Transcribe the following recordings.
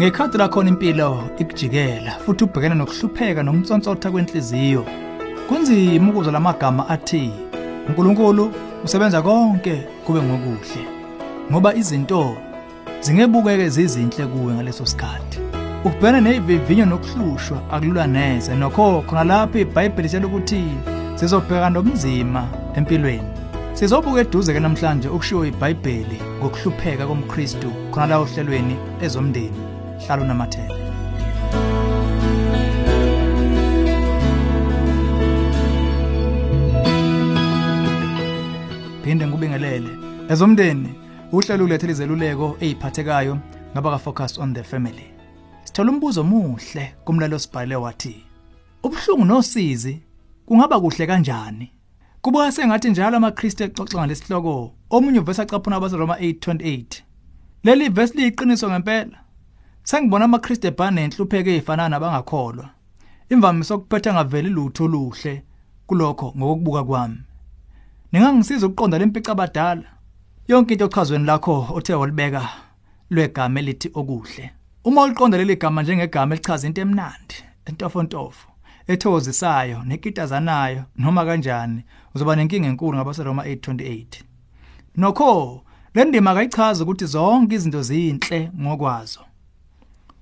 Ngekhathi la khona impilo ikujikela futhi ubhekene nokuhlupheka nomtsontsotha kwenhliziyo. Kunzima ukuzwa lamagama athi uNkulunkulu usebenza konke kube ngokuhle. Ngoba izinto zingebukeke zizinhle kuwe ngaleso sikhathi. Ukubhekana nezivivinyo nokuhlushwa akulula neze nokho khona lapho iBhayibheli litshela ukuthi sizobhekana nobunzima empilweni. Sizobuka eduze ke namhlanje ukushiwo iBhayibheli ngokuhlupheka komKristu khona la ohlelweni ezomndeni. Hlalo namathele. Phinde ngubingelele. Ezomndeni uhlelo ulethele izeluleko eziphathekayo ngaba ka focus on the family. Sithola umbuzo muhle kumlalo sibhale wathi Ubhlungu nosizi kungaba kuhle kanjani? Kubuka sengathi njalo amaKristu exoxa ngalesihloko omunye uvesa caphuna abaseRoma 8:28. Leli verse liyiqiniso ngempela. Sengibona amaKristu ebhane enhlupheke ezifana nabangakholwa. Imvamisa ukuphetha ngaveli lutho oluhle kulokho ngokubuka kwami. Ningangisiza ukuqonda lempica abadala. Yonke into ochazweni lakho othe walibeka lwegama elithi okuhle. Uma uliqonda leli gama njengegama elichaza into emnandi, entofontofo, ethokozisayo, nekitazanayo noma kanjani, uzoba nenkinga enkulu ngabaseRoma 8:28. Nokho, le ndima akayichaza ukuthi zonke izinto zinhle ngokwazo.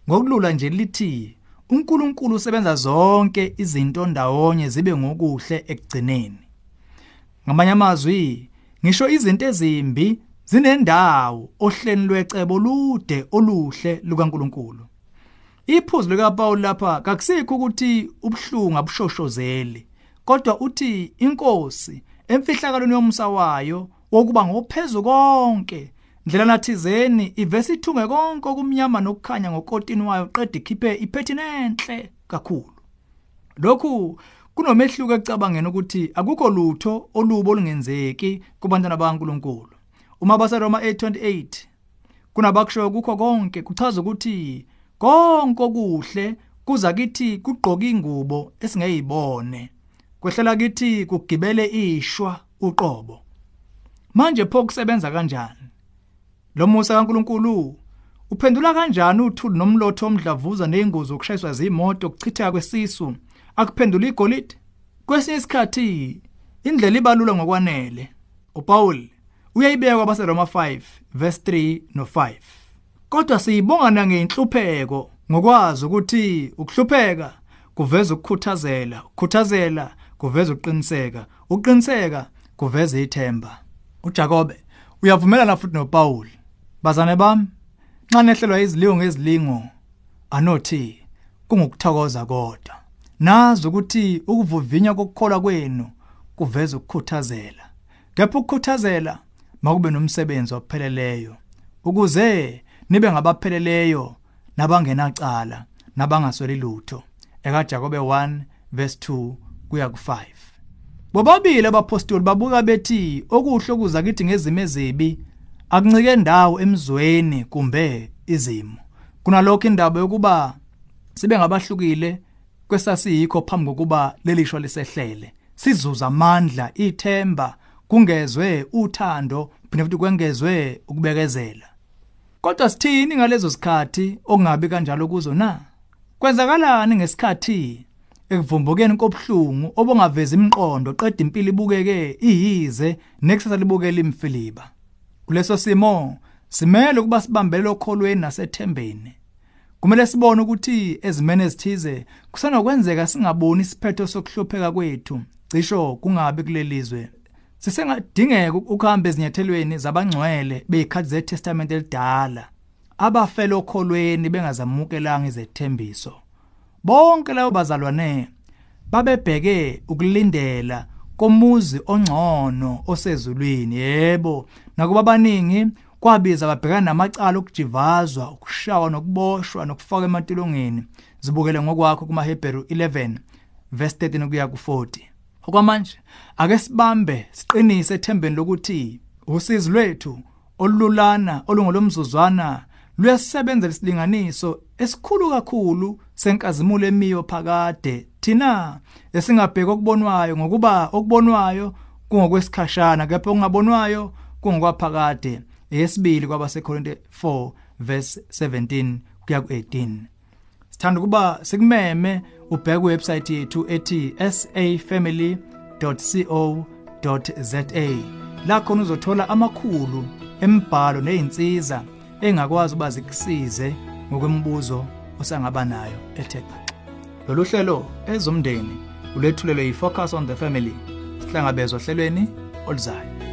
Ngokulula nje lithi uNkulunkulu usebenza zonke izinto ndawonye zibe ngokuhle ekugcineni. Ngamanye amazwi, ngisho izinto ezimbi zinendawo ohleni lwecebo lude oluhle lukaNkulunkulu. Iphuzu lika Paul lapha kakusikho ukuthi ubhlungu abushoshozeli, kodwa uthi inkosi emfihlakalweni yomsa wayo wokuba ngophezulu konke ndlela nathizeni ivesi ithunge konke okumnyama nokukhanya ngokotini wayo qeda ikhiphe iphethi nenhle kakhulu. Lokhu kunomehluko ecabangeni ukuthi akukho lutho olubo olungenzeki kubantwana bakaNkuluNkulu. Uma baseRoma 8:28 kunabakusho kukho konke kuchaza ukuthi konke okuhle kuza kithi kugqoka ingubo esingeyibone. Kwehlela kithi kugibele ishwa uqobo. Manje pho kusebenza kanjani? Lo musa kaNkuluNkulu uphendula kanjani uthuli nomlotho omdlavuza nezingozi okushayiswa zimoto kuchitheka kwesisu akuphendula igolide? Kwesinye isikhathi indlela ibalula ngokwanele. uPaul uyayibeka kwabaseRoma 5 verse 3 no 5. Kodwa siyibonga nangenhlupheko ngokwazi ukuthi ukuhlupheka kuveza ukukhuthazela, ukukhuthazela kuveza uqiniseka, uqiniseka kuveza ithemba. uJakobe uyavumelana futhi noPaul. Bazane bami, nxa nehlelwa izilingo ngezilingo anothi kungukuthokoza kodwa. Nazi ukuthi ukuvuvinya kokukholwa kwenu kuveza ukukhuthazela. Kepha ukukhuthazela makube nomsebenzi opheleleyo ukuze nibe ngabapheleleyo nabangenacala nabangasweli lutho. Eka Jakobe 1 verse 2 kuya ku5. Bobabili abapostoli babuka bethi okuhle okuza kithi ngezimo ezibi akuncike ndawo emzweni kumbe izimo. Kunalokho indaba yokuba sibe ngabahlukile kwesasiyikho phambi kokuba lelishwa lisehlele. Sizuza amandla, ithemba, kungezwe uthando, phinde futhi kwengezwe ukubekezela. Kodwa sithini ngalezo zikhathi okungabi kanjalo kuzo na? Kwenzakalani ngesikhathi ekuvumbukeni kobhlungu obongaveza imqondo qeda impilo ibukeke iyize nekusasa libukela imfiliba. Kuleso simo simele ukuba sibambele okholweni nasethembeni. Kumele sibone ukuthi ezimene ezithize kusenokwenzeka singaboni isiphetho sokuhlupheka kwethu cisho kungabi kulelizwe. Sisengadingeka ukuhamba ezinyathelweni zabangcwele bezikhathi zeTestament elidala abafela okholweni bengazamukelanga izethembiso. Bonke labo bazalwane babebheke ukulindela komuzi ongcono osezulwini yebo. Nakuba abaningi kwabiza babhekana namacala okujivazwa ukushawa nokuboshwa nokufaka emantilongeni zibukele ngokwakho kumaHebheru 11 verse 13 kuya ku40 okwamanje ake sibambe siqinise ethembeni lokuthi usizi lwethu olululana olungolomzuzwana luyasebenza lesilinganiso esikhulu kakhulu senkazimulo emiyo phakade. Thina esingabheka okubonwayo ngokuba okubonwayo kungokwesikhashana kepha okungabonwayo kungokwaphakade eyesibili kwabaseKorinte 4 verse 17 kuya ku18 sithanda ukuba sikumeme ubheke iwebsite yethu ethi safamily.co.za la khona uzothola amakhulu embhalo nezinsiza engakwazi uba zikusize ngokwemibuzo osangaba nayo ethe xaxa lolu hlelo ezomndeni ulethulelwe yi-focus on the family sihlangabezwa ohlelweni oluzayo.